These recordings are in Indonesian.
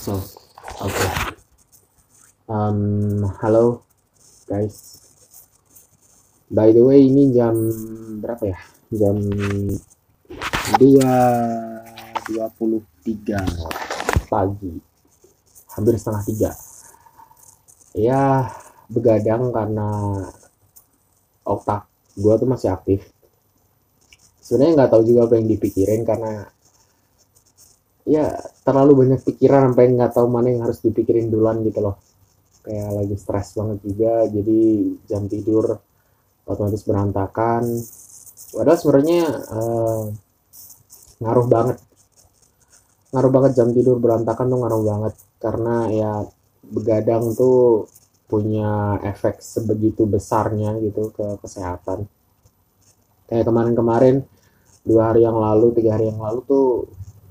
So, oke. Um, halo guys. By the way, ini jam berapa ya? Jam 2.23 pagi. Hampir setengah tiga. Ya, begadang karena otak gua tuh masih aktif. Sebenarnya nggak tahu juga apa yang dipikirin karena ya terlalu banyak pikiran sampai nggak tahu mana yang harus dipikirin duluan gitu loh. Kayak lagi stres banget juga jadi jam tidur otomatis berantakan. Padahal sebenarnya eh, ngaruh banget. Ngaruh banget jam tidur berantakan tuh ngaruh banget. Karena ya begadang tuh punya efek sebegitu besarnya gitu ke kesehatan. Kayak kemarin-kemarin dua hari yang lalu tiga hari yang lalu tuh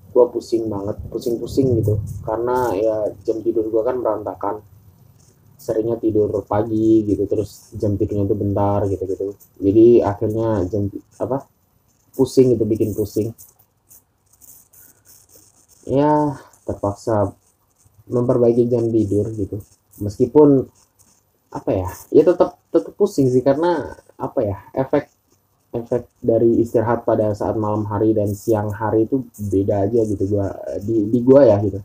gue pusing banget pusing-pusing gitu. Karena ya jam tidur gue kan berantakan. Seringnya tidur pagi gitu terus jam tidurnya tuh bentar gitu gitu jadi akhirnya jam apa pusing itu bikin pusing. Ya terpaksa memperbaiki jam tidur gitu. Meskipun apa ya ya tetap tetap pusing sih. Karena apa ya efek efek dari istirahat pada saat malam hari dan siang hari itu beda aja gitu. Gua di di gua ya gitu.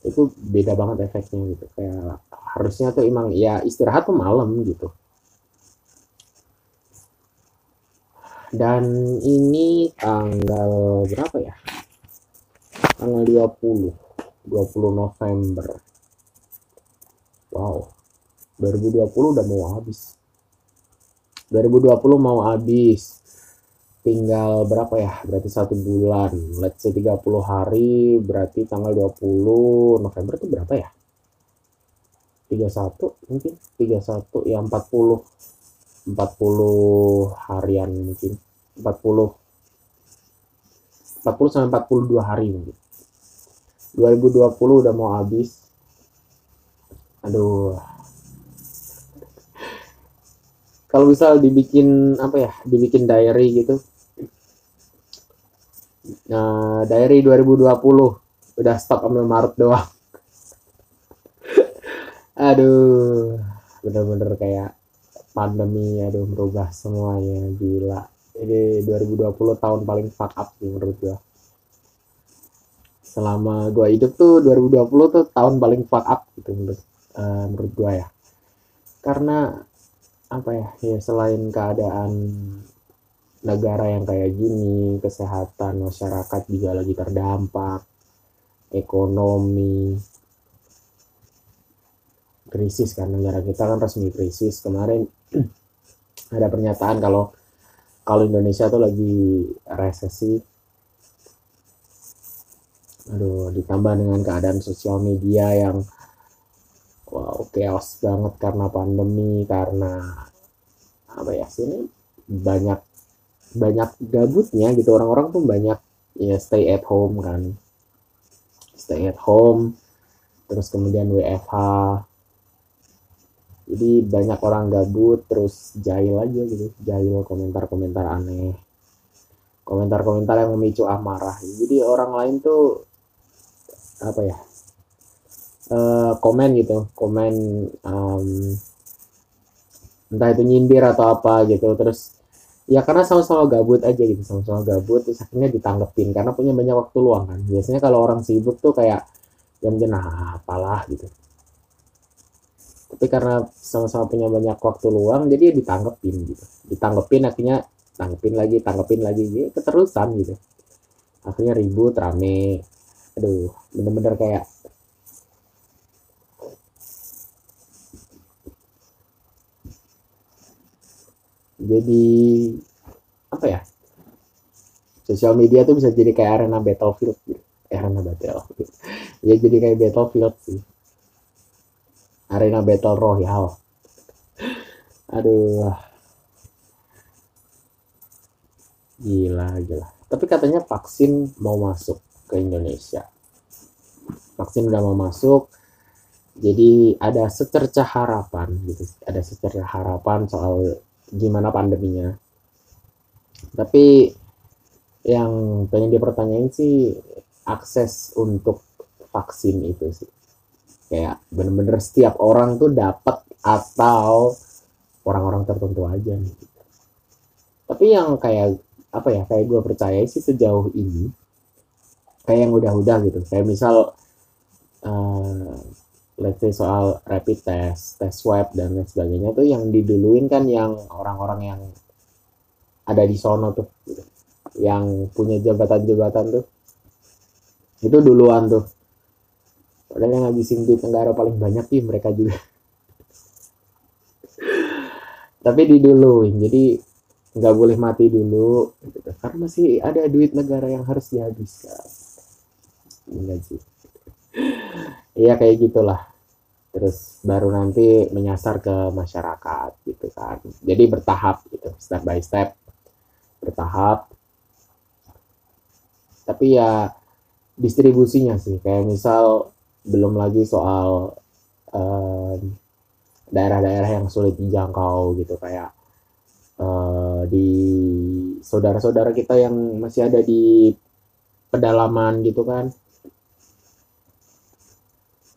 Itu beda banget efeknya gitu. Kayak harusnya tuh emang ya istirahat tuh malam gitu. Dan ini tanggal berapa ya? Tanggal 20 20 November. Wow. 2020 udah mau habis 2020 mau habis. Tinggal berapa ya? Berarti satu bulan. Let's say 30 hari berarti tanggal 20 November itu berapa ya? 31 mungkin? 31 ya 40 40 harian mungkin. 40 40 sampai 42 hari mungkin. 2020 udah mau habis. Aduh kalau misal dibikin apa ya dibikin diary gitu. Nah diary 2020 udah stop sampai Maret doang. Aduh bener-bener kayak pandemi aduh merubah semuanya. Gila. Ini 2020 tahun paling fuck up sih menurut gua. Selama gua hidup tuh 2020 tuh tahun paling fuck up gitu menurut uh, menurut gua ya. Karena apa ya ya selain keadaan negara yang kayak gini kesehatan masyarakat juga lagi terdampak ekonomi krisis kan negara kita kan resmi krisis. Kemarin ada pernyataan kalau kalau Indonesia tuh lagi resesi. Aduh ditambah dengan keadaan sosial media yang chaos banget karena pandemi karena apa ya sini banyak banyak gabutnya gitu. Orang-orang tuh banyak ya stay at home kan. Stay at home terus kemudian WFH jadi banyak orang gabut terus jahil aja gitu. Jahil komentar-komentar aneh. Komentar-komentar yang memicu amarah. Jadi orang lain tuh apa ya uh, komen gitu komen um, entah itu nyindir atau apa gitu. Terus ya karena sama-sama gabut aja gitu sama-sama gabut terus akhirnya ditanggepin karena punya banyak waktu luang kan. Biasanya kalau orang sibuk tuh kayak ya mungkin ah, apalah gitu. Tapi karena sama-sama punya banyak waktu luang jadi ya ditanggepin gitu. Ditanggepin akhirnya tanggepin lagi tanggepin lagi gitu keterusan gitu. Akhirnya ribut rame. Aduh bener-bener kayak jadi apa ya sosial media tuh bisa jadi kayak arena battlefield gitu. Eh, arena battlefield. Ya jadi kayak battlefield sih. Arena battle royale. Aduh gila gila. Tapi katanya vaksin mau masuk ke Indonesia. Vaksin udah mau masuk jadi ada secercah harapan gitu. Ada secercah harapan soal gimana pandeminya. Tapi yang pengen dipertanyain sih akses untuk vaksin itu sih. Kayak bener-bener setiap orang tuh dapat atau orang-orang tertentu aja nih. Tapi yang kayak apa ya kayak gue percaya sih sejauh ini kayak yang udah-udah gitu. Kayak misal uh, let's say soal rapid test tes swab dan lain sebagainya tuh yang diduluin kan yang orang-orang yang ada di sono tuh gitu. yang punya jabatan-jabatan tuh. Itu duluan tuh. Padahal yang ngabisin di tenggara paling banyak sih mereka juga. Tapi diduluin jadi nggak boleh mati dulu gitu. karena masih ada duit negara yang harus dihabiskan. Enggak sih. Iya kayak gitulah terus baru nanti menyasar ke masyarakat gitu kan. Jadi bertahap gitu step by step bertahap. Tapi ya distribusinya sih kayak misal belum lagi soal daerah-daerah um, yang sulit dijangkau gitu kayak uh, di saudara-saudara kita yang masih ada di pedalaman gitu kan.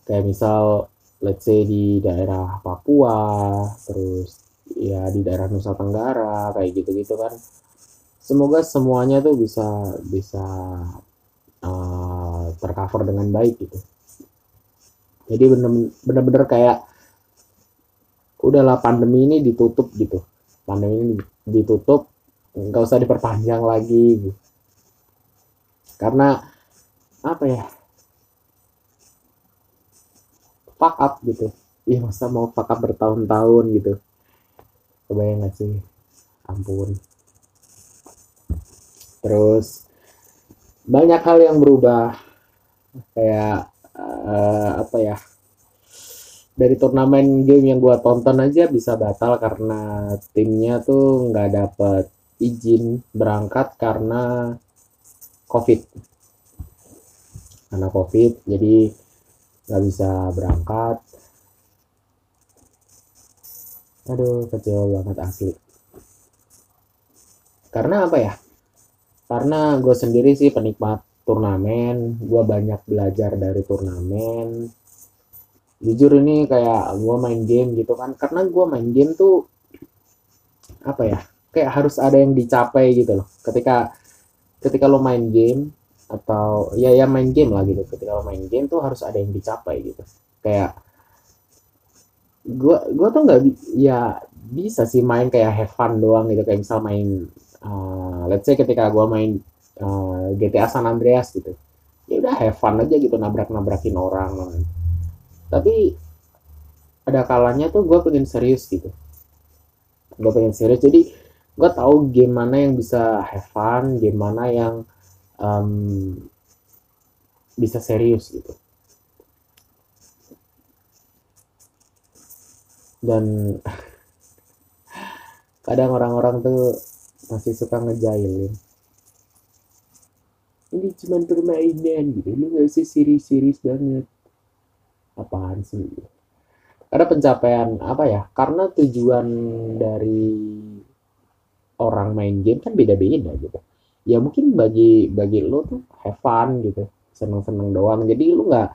Kayak misal let's say di daerah Papua terus ya di daerah Nusa Tenggara kayak gitu-gitu kan. Semoga semuanya tuh bisa bisa uh, tercover dengan baik gitu. Jadi bener-bener kayak udahlah pandemi ini ditutup gitu. Pandemi ini ditutup nggak usah diperpanjang lagi gitu. karena apa ya fuck up gitu. Iya masa mau fuck up bertahun-tahun gitu. Kebayang gak sih? Ampun. Terus banyak hal yang berubah. Kayak uh, apa ya? Dari turnamen game yang gua tonton aja bisa batal karena timnya tuh nggak dapet izin berangkat karena covid. Karena covid jadi nggak bisa berangkat. Aduh kecil banget asli. Karena apa ya? Karena gue sendiri sih penikmat turnamen. Gue banyak belajar dari turnamen. Jujur ini kayak gue main game gitu kan. Karena gue main game tuh apa ya? Kayak harus ada yang dicapai gitu loh. Ketika ketika lo main game atau ya ya main game lah gitu. Ketika main game tuh harus ada yang dicapai gitu. Kayak gue gue tuh nggak ya bisa sih main kayak have fun doang gitu. Kayak misal main uh, let's say ketika gue main uh, eh, GTA San Andreas gitu. Ya udah have fun aja gitu. Nabrak nabrakin orang. Tapi ada kalanya tuh gue pengen serius gitu. Gue pengen serius. Jadi gue tahu game mana yang bisa have fun game mana yang um, bisa serius gitu. Dan kadang orang-orang tuh masih suka ngejailin. Ini cuma permainan gitu lu gak usah serius-serius banget. Apaan sih? Karena pencapaian apa ya karena tujuan dari orang main game kan beda-beda gitu ya mungkin bagi bagi lo tuh have fun gitu seneng-seneng doang. Jadi lu nggak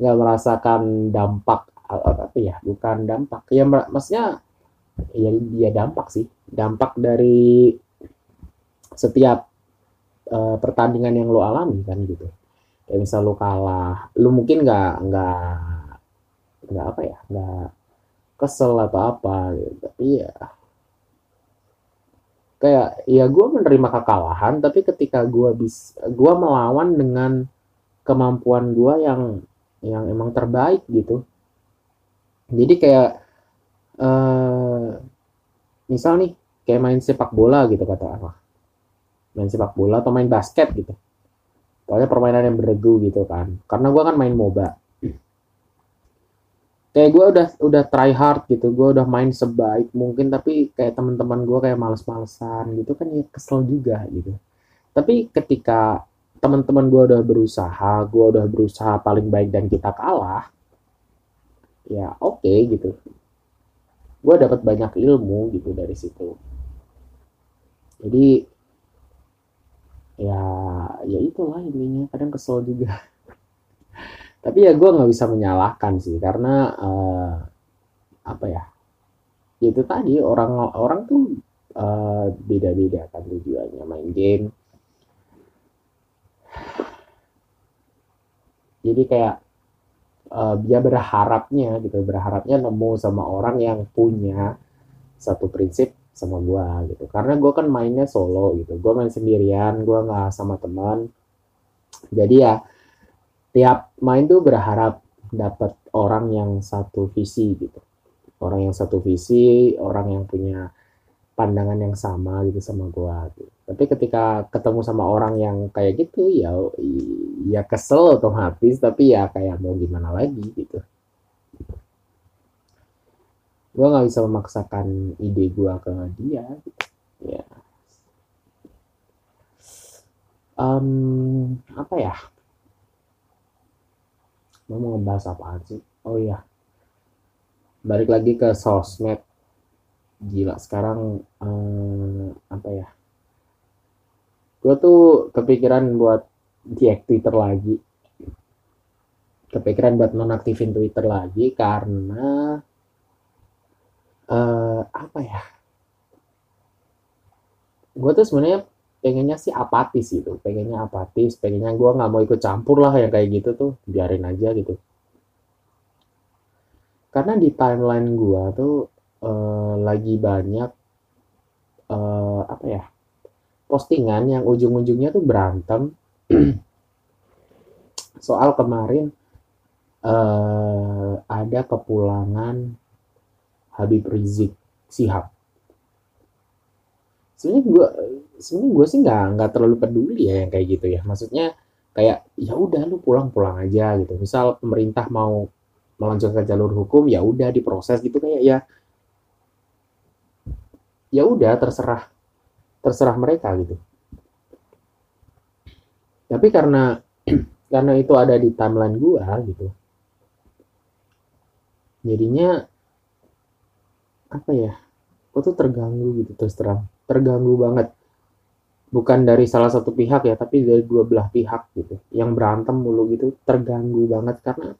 nggak merasakan dampak apa ya bukan dampak. Ya maksudnya ya dia dampak sih. Dampak dari setiap uh, pertandingan yang lo alami kan gitu. Kayak misal lo kalah lo mungkin nggak nggak nggak apa ya nggak kesel atau apa gitu. tapi ya kayak ya gue menerima kekalahan tapi ketika gue bis gue melawan dengan kemampuan gue yang yang emang terbaik gitu. Jadi kayak uh, misal nih kayak main sepak bola gitu kata apa main sepak bola atau main basket gitu. Pokoknya permainan yang beregu gitu kan. Karena gue kan main moba kayak gue udah udah try hard gitu gue udah main sebaik mungkin tapi kayak teman-teman gue kayak males-malesan gitu kan ya kesel juga gitu. Tapi ketika teman-teman gue udah berusaha gue udah berusaha paling baik dan kita kalah ya oke okay, gitu. Gue dapat banyak ilmu gitu dari situ. Jadi ya ya itulah intinya kadang kesel juga tapi ya gue nggak bisa menyalahkan sih karena uh, apa ya itu tadi orang orang tuh uh, beda-beda kan tujuannya main game. Jadi kayak uh, dia berharapnya gitu berharapnya nemu sama orang yang punya satu prinsip sama gue gitu. Karena gue kan mainnya solo gitu gue main sendirian gue nggak sama teman. Jadi ya tiap main tuh berharap dapat orang yang satu visi gitu orang yang satu visi orang yang punya pandangan yang sama gitu sama gua gitu. tapi ketika ketemu sama orang yang kayak gitu ya ya kesel otomatis tapi ya kayak mau gimana lagi gitu gua nggak bisa memaksakan ide gua ke dia gitu. ya um, apa ya mau ngebahas apaan sih? Oh iya. Balik lagi ke sosmed. Gila sekarang eh, apa ya? Gue tuh kepikiran buat diak Twitter lagi. Kepikiran buat nonaktifin Twitter lagi karena eh, apa ya? Gue tuh sebenarnya pengennya sih apatis gitu pengennya apatis pengennya gue nggak mau ikut campur lah yang kayak gitu tuh biarin aja gitu. Karena di timeline gue tuh uh, lagi banyak uh, apa ya postingan yang ujung-ujungnya tuh berantem. Soal kemarin uh, ada kepulangan Habib Rizik Sihab sebenarnya gue sebenarnya gue sih nggak nggak terlalu peduli ya yang kayak gitu ya. Maksudnya kayak ya udah lu pulang pulang aja gitu. Misal pemerintah mau melanjutkan jalur hukum ya udah diproses gitu kayak ya. Ya udah terserah terserah mereka gitu. Tapi karena karena itu ada di timeline gue gitu. Jadinya apa ya gue tuh terganggu gitu terus terang terganggu banget. Bukan dari salah satu pihak ya tapi dari dua belah pihak gitu. Yang berantem mulu gitu terganggu banget karena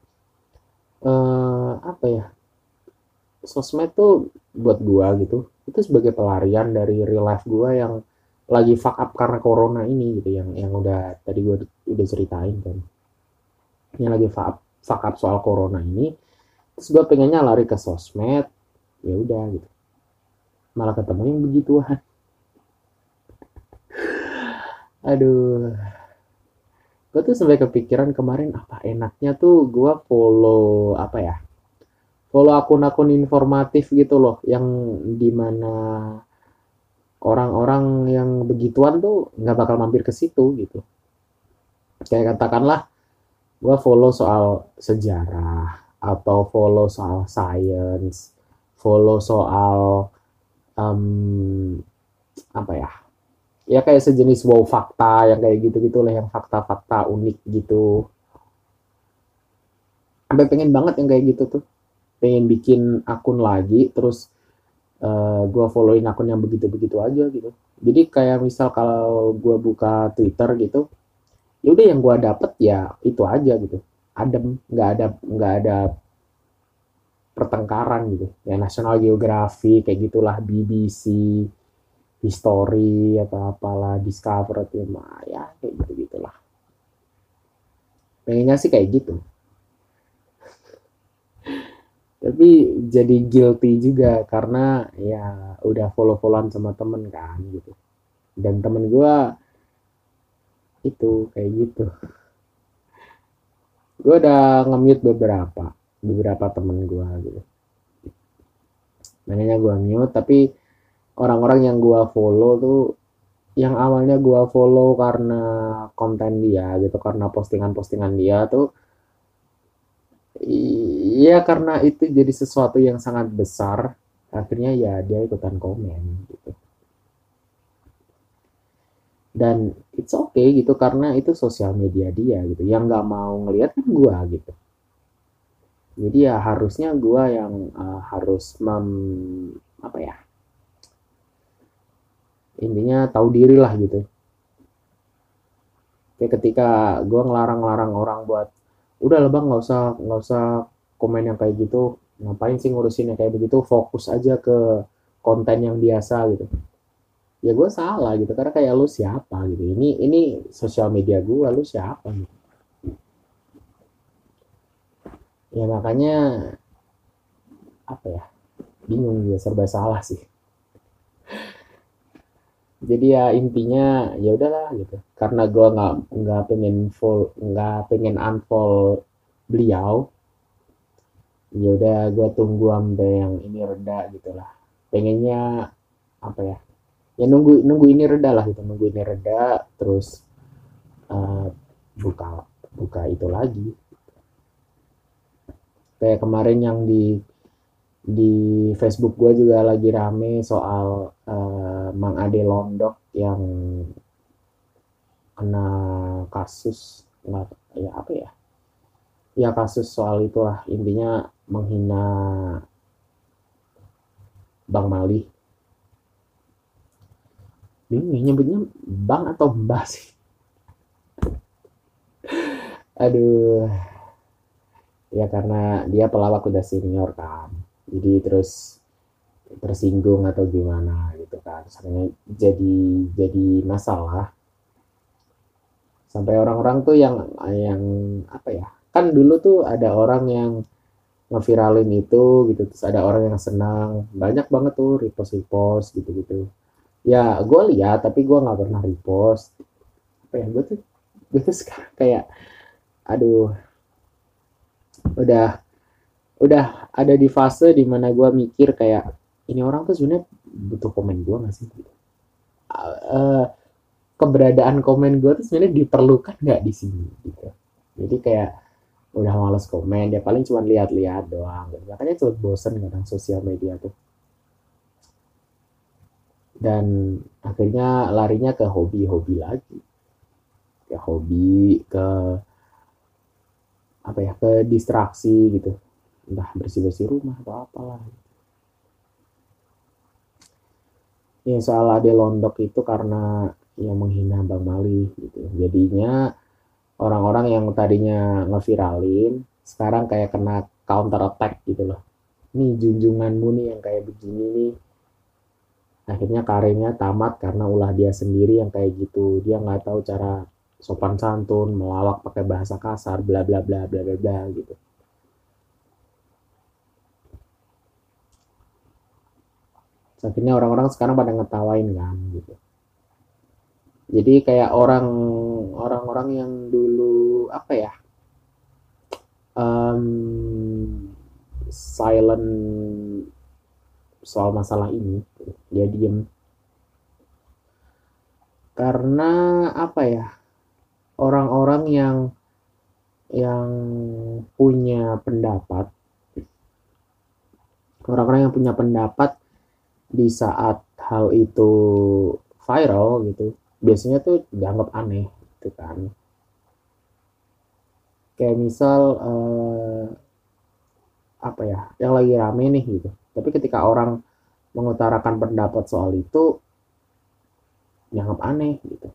uh, apa ya sosmed tuh buat gua gitu. Itu sebagai pelarian dari real life gua yang lagi fuck up karena corona ini gitu yang yang udah tadi gua udah ceritain kan. Yang lagi fuck up, fuck up soal corona ini. Terus gua pengennya lari ke sosmed ya udah gitu. Malah ketemu yang begituan aduh. Gue tuh sampai kepikiran kemarin apa enaknya tuh gue follow apa ya follow akun-akun informatif gitu loh yang di mana orang-orang yang begituan tuh nggak bakal mampir ke situ gitu. Kayak katakanlah gue follow soal sejarah atau follow soal science follow soal um, apa ya ya kayak sejenis wow fakta yang kayak gitu gitu lah yang fakta-fakta unik gitu. Sampai pengen banget yang kayak gitu tuh. Pengen bikin akun lagi terus uh, eh, gue followin akun yang begitu-begitu aja gitu. Jadi kayak misal kalau gue buka Twitter gitu ya udah yang gue dapet ya itu aja gitu. Adem nggak ada nggak ada pertengkaran gitu. Ya National Geographic kayak gitulah BBC history atau apalah discover atau ya kayak gitu gitulah pengennya sih kayak gitu. Tapi jadi guilty juga karena ya udah follow followan sama temen kan gitu. Dan temen gue itu kayak gitu. Gue udah nge-mute beberapa beberapa temen gue gitu. Makanya gue mute tapi orang-orang yang gua follow tuh yang awalnya gua follow karena konten dia gitu karena postingan-postingan dia tuh iya karena itu jadi sesuatu yang sangat besar akhirnya ya dia ikutan komen gitu. Dan it's okay gitu karena itu sosial media dia gitu. Yang nggak mau ngelihat kan gua gitu. Jadi ya harusnya gua yang uh, harus mem apa ya intinya tahu diri lah gitu. Kayak ketika gue ngelarang-larang orang buat udah lah bang nggak usah nggak usah komen yang kayak gitu. Ngapain sih ngurusin yang kayak begitu? Fokus aja ke konten yang biasa gitu. Ya gue salah gitu karena kayak lu siapa? gitu. Ini ini sosial media gue lu siapa gitu. Ya makanya apa ya bingung juga serba salah sih jadi ya intinya ya udahlah gitu. Karena gue nggak nggak pengen full nggak pengen unfollow beliau ya udah gue tunggu sampai yang ini reda gitulah. Pengennya apa ya? Ya nunggu nunggu ini reda lah gitu. Nunggu ini reda terus uh, buka buka itu lagi. Kayak kemarin yang di di Facebook gue juga lagi rame soal uh, Mang Ade Londok yang kena kasus nggak ya apa ya? Ya kasus soal itulah. Intinya menghina Bang Mali. Bingung nyebutnya bang atau mbak sih? Aduh. Ya karena dia pelawak udah senior kan jadi terus tersinggung atau gimana gitu kan. Sebenarnya jadi jadi masalah. Sampai orang-orang tuh yang yang apa ya kan dulu tuh ada orang yang ngeviralin itu gitu. Terus ada orang yang senang. Banyak banget tuh repost repost gitu gitu ya gue lihat tapi gue nggak pernah repost. Apa ya gue tuh gue tuh sekarang kayak aduh udah udah ada di fase di mana gue mikir kayak ini orang tuh sebenarnya butuh komen gue nggak sih? Uh, keberadaan komen gue tuh sebenarnya diperlukan nggak di sini gitu. Jadi kayak udah males komen dia paling cuma lihat-lihat doang. Gitu. makanya cepet bosen kadang sosial media tuh. Dan akhirnya larinya ke hobi-hobi lagi. Ke hobi ke apa ya ke distraksi gitu entah bersih-bersih rumah atau apalah. Ya soal ade londok itu karena yang menghina Bang Mali gitu. Jadinya orang-orang yang tadinya ngeviralin sekarang kayak kena counter attack gitu loh. Nih junjunganmu nih yang kayak begini nih. Akhirnya karirnya tamat karena ulah dia sendiri yang kayak gitu. Dia nggak tahu cara sopan santun melawak pakai bahasa kasar bla bla bla bla bla bla gitu akhirnya orang-orang sekarang pada ngetawain kan gitu. Jadi kayak orang orang-orang yang dulu apa ya um, silent soal masalah ini dia diem. Karena apa ya orang-orang yang yang punya pendapat orang-orang yang punya pendapat di saat hal itu viral gitu biasanya tuh dianggap aneh gitu kan. Kayak misal eh, apa ya yang lagi rame nih gitu. Tapi ketika orang mengutarakan pendapat soal itu dianggap aneh gitu.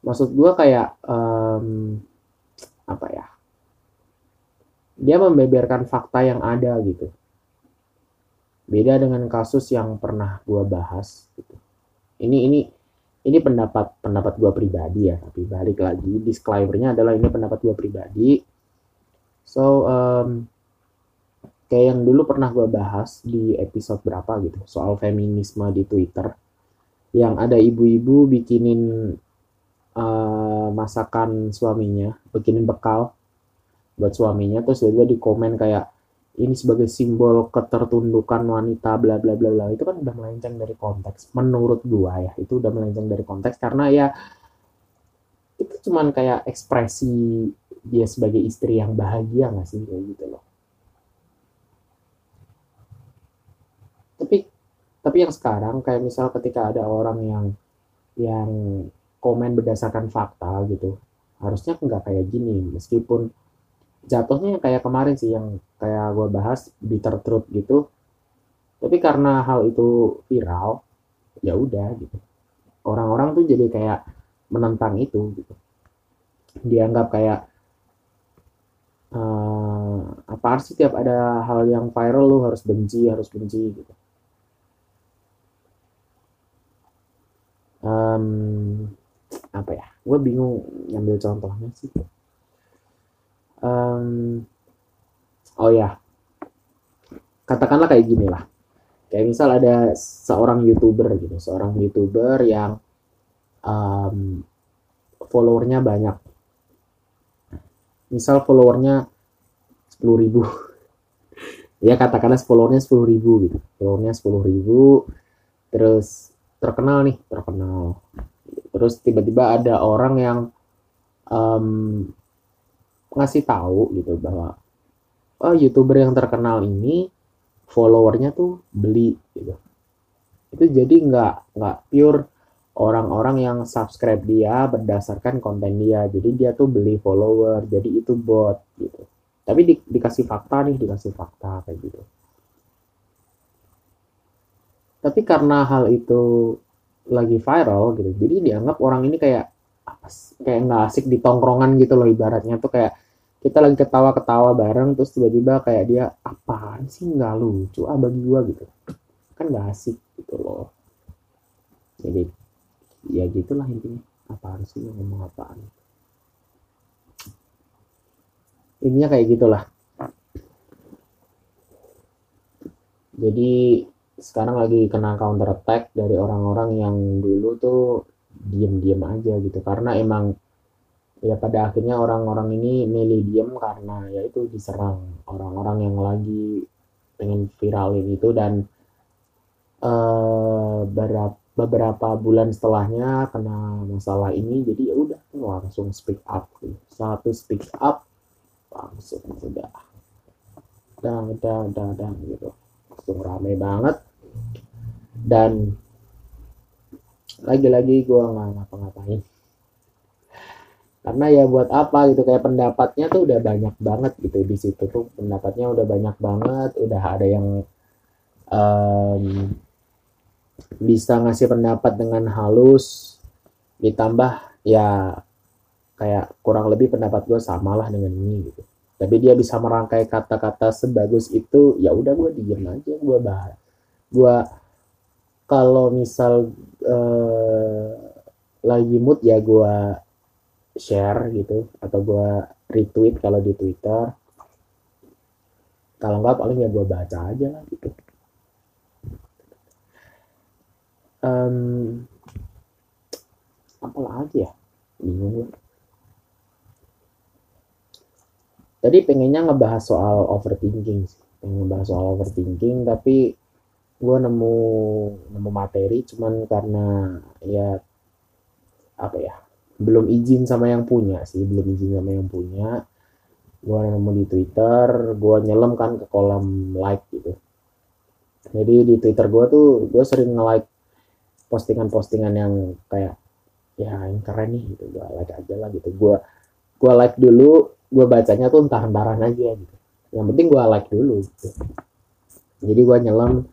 Maksud gue kayak um, apa ya dia membeberkan fakta yang ada gitu beda dengan kasus yang pernah gue bahas gitu. ini ini ini pendapat pendapat gue pribadi ya tapi balik lagi disclaimernya adalah ini pendapat gue pribadi so um, kayak yang dulu pernah gue bahas di episode berapa gitu soal feminisme di Twitter yang ada ibu-ibu bikinin uh, masakan suaminya bikinin bekal buat suaminya terus juga di komen kayak ini sebagai simbol ketertundukan wanita bla bla bla bla itu kan udah melenceng dari konteks. Menurut gua ya itu udah melenceng dari konteks karena ya itu cuman kayak ekspresi dia sebagai istri yang bahagia nggak sih kayak gitu loh. Tapi tapi yang sekarang kayak misal ketika ada orang yang yang komen berdasarkan fakta gitu harusnya nggak kayak gini. Meskipun jatuhnya kayak kemarin sih yang kayak gue bahas bitter truth gitu. Tapi karena hal itu viral ya udah gitu. Orang-orang tuh jadi kayak menentang itu gitu. Dianggap kayak uh, apa sih tiap ada hal yang viral lu harus benci harus benci gitu. Um, apa ya? Gue bingung ngambil contohnya sih um, oh ya. Katakanlah kayak gini lah. Kayak misal ada seorang youtuber gitu seorang youtuber yang um, followernya banyak. Misal followernya 10 ribu. Ya katakanlah followernya 10 ribu gitu. Followernya 10 ribu terus terkenal nih terkenal. Terus tiba-tiba ada orang yang um, ngasih tahu gitu bahwa oh youtuber yang terkenal ini followernya tuh beli gitu itu jadi nggak nggak pure orang-orang yang subscribe dia berdasarkan konten dia. Jadi dia tuh beli follower, jadi itu bot gitu. Tapi di, dikasih fakta nih, dikasih fakta kayak gitu. Tapi karena hal itu lagi viral gitu, jadi dianggap orang ini kayak apa kayak nggak asik di tongkrongan gitu loh ibaratnya tuh kayak kita lagi ketawa-ketawa bareng terus tiba-tiba kayak dia apaan sih? Nggak lucu ah bagi gua gitu. Kan nggak asik gitu loh. Jadi ya gitulah intinya. Apaan sih? Ngomong apaan? Intinya kayak gitulah. Jadi sekarang lagi kena counter attack dari orang-orang yang dulu tuh diem-diem aja gitu. Karena emang ya pada akhirnya orang-orang ini milih diem karena ya itu diserang orang-orang yang lagi pengen viralin itu. Dan uh, berapa beberapa bulan setelahnya kena masalah ini jadi ya udah langsung speak up satu speak up langsung udah. Dan dan dan gitu. Langsung rame banget. Dan lagi-lagi gue nggak ngapa-ngapain. Karena ya buat apa gitu kayak pendapatnya tuh udah banyak banget gitu di situ tuh. Pendapatnya udah banyak banget udah ada yang um, bisa ngasih pendapat dengan halus ditambah ya kayak kurang lebih pendapat gue samalah dengan ini gitu. Tapi dia bisa merangkai kata-kata sebagus itu ya udah gue diem aja gue bahas gue kalau misal uh, lagi mood ya gue share gitu atau gue retweet kalau di twitter. Kalau enggak paling ya gue baca aja lah gitu. Um, apa lagi ya? Bingung tadi pengennya ngebahas soal overthinking pengen ngebahas soal overthinking tapi gue nemu nemu materi cuman karena ya apa ya belum izin sama yang punya sih belum izin sama yang punya. Gue nemu di twitter gue nyelam kan ke kolam like gitu. Jadi di twitter gue tuh gue sering nge-like postingan-postingan yang kayak ya yang keren nih gitu. Gue like aja lah gitu. Gue gue like dulu gue bacanya tuh entah entaran aja gitu. Yang penting gue like dulu gitu. Jadi gue nyelam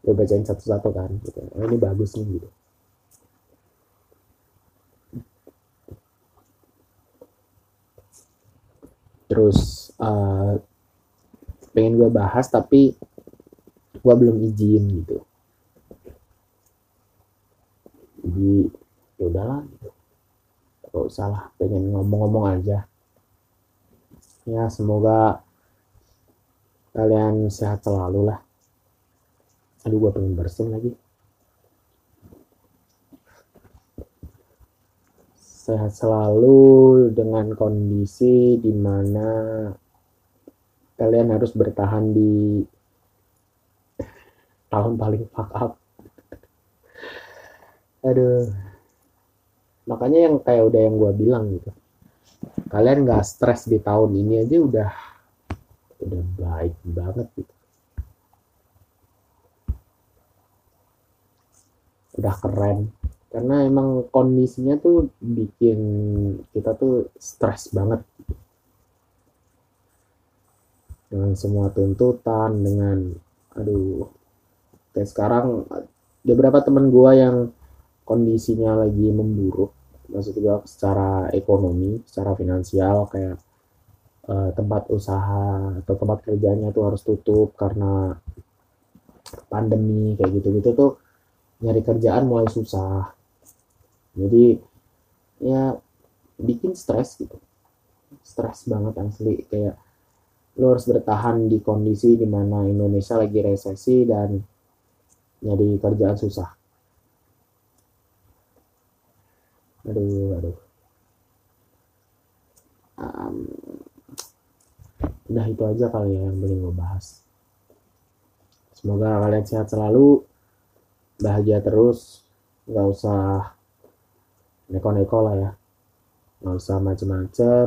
gue bacain satu-satu kan gitu. Oh, ini bagus nih gitu. Terus uh, pengen gue bahas tapi gue belum izin gitu. Jadi ya udahlah gitu. Gak usah lah pengen ngomong-ngomong aja. Ya semoga kalian sehat selalu lah aduh gue pengen bersin lagi. Sehat selalu dengan kondisi di mana kalian harus bertahan di tahun paling fuck up. Aduh. Makanya yang kayak udah yang gue bilang gitu. Kalian nggak stres di tahun ini aja udah udah baik banget gitu udah keren. Karena emang kondisinya tuh bikin kita tuh stres banget. Dengan semua tuntutan dengan aduh. Kayak sekarang beberapa teman gue yang kondisinya lagi memburuk. Maksud gue secara ekonomi secara finansial kayak uh, tempat usaha atau tempat kerjanya tuh harus tutup karena pandemi kayak gitu-gitu tuh nyari kerjaan mulai susah. Jadi ya bikin stres gitu. Stres banget asli. Kayak lo harus bertahan di kondisi di mana Indonesia lagi resesi dan nyari kerjaan susah. Aduh aduh. Um, udah itu aja kali ya yang boleh gue bahas. Semoga kalian sehat selalu bahagia terus nggak usah neko-neko lah ya. Nggak usah macem-macem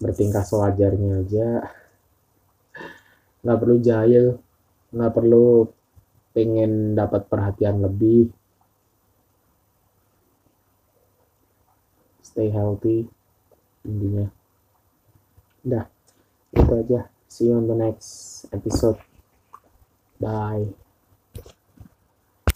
bertingkah sewajarnya aja. Nggak perlu jahil nggak perlu pengen dapat perhatian lebih. Stay healthy intinya. Udah itu aja. See you on the next episode. Bye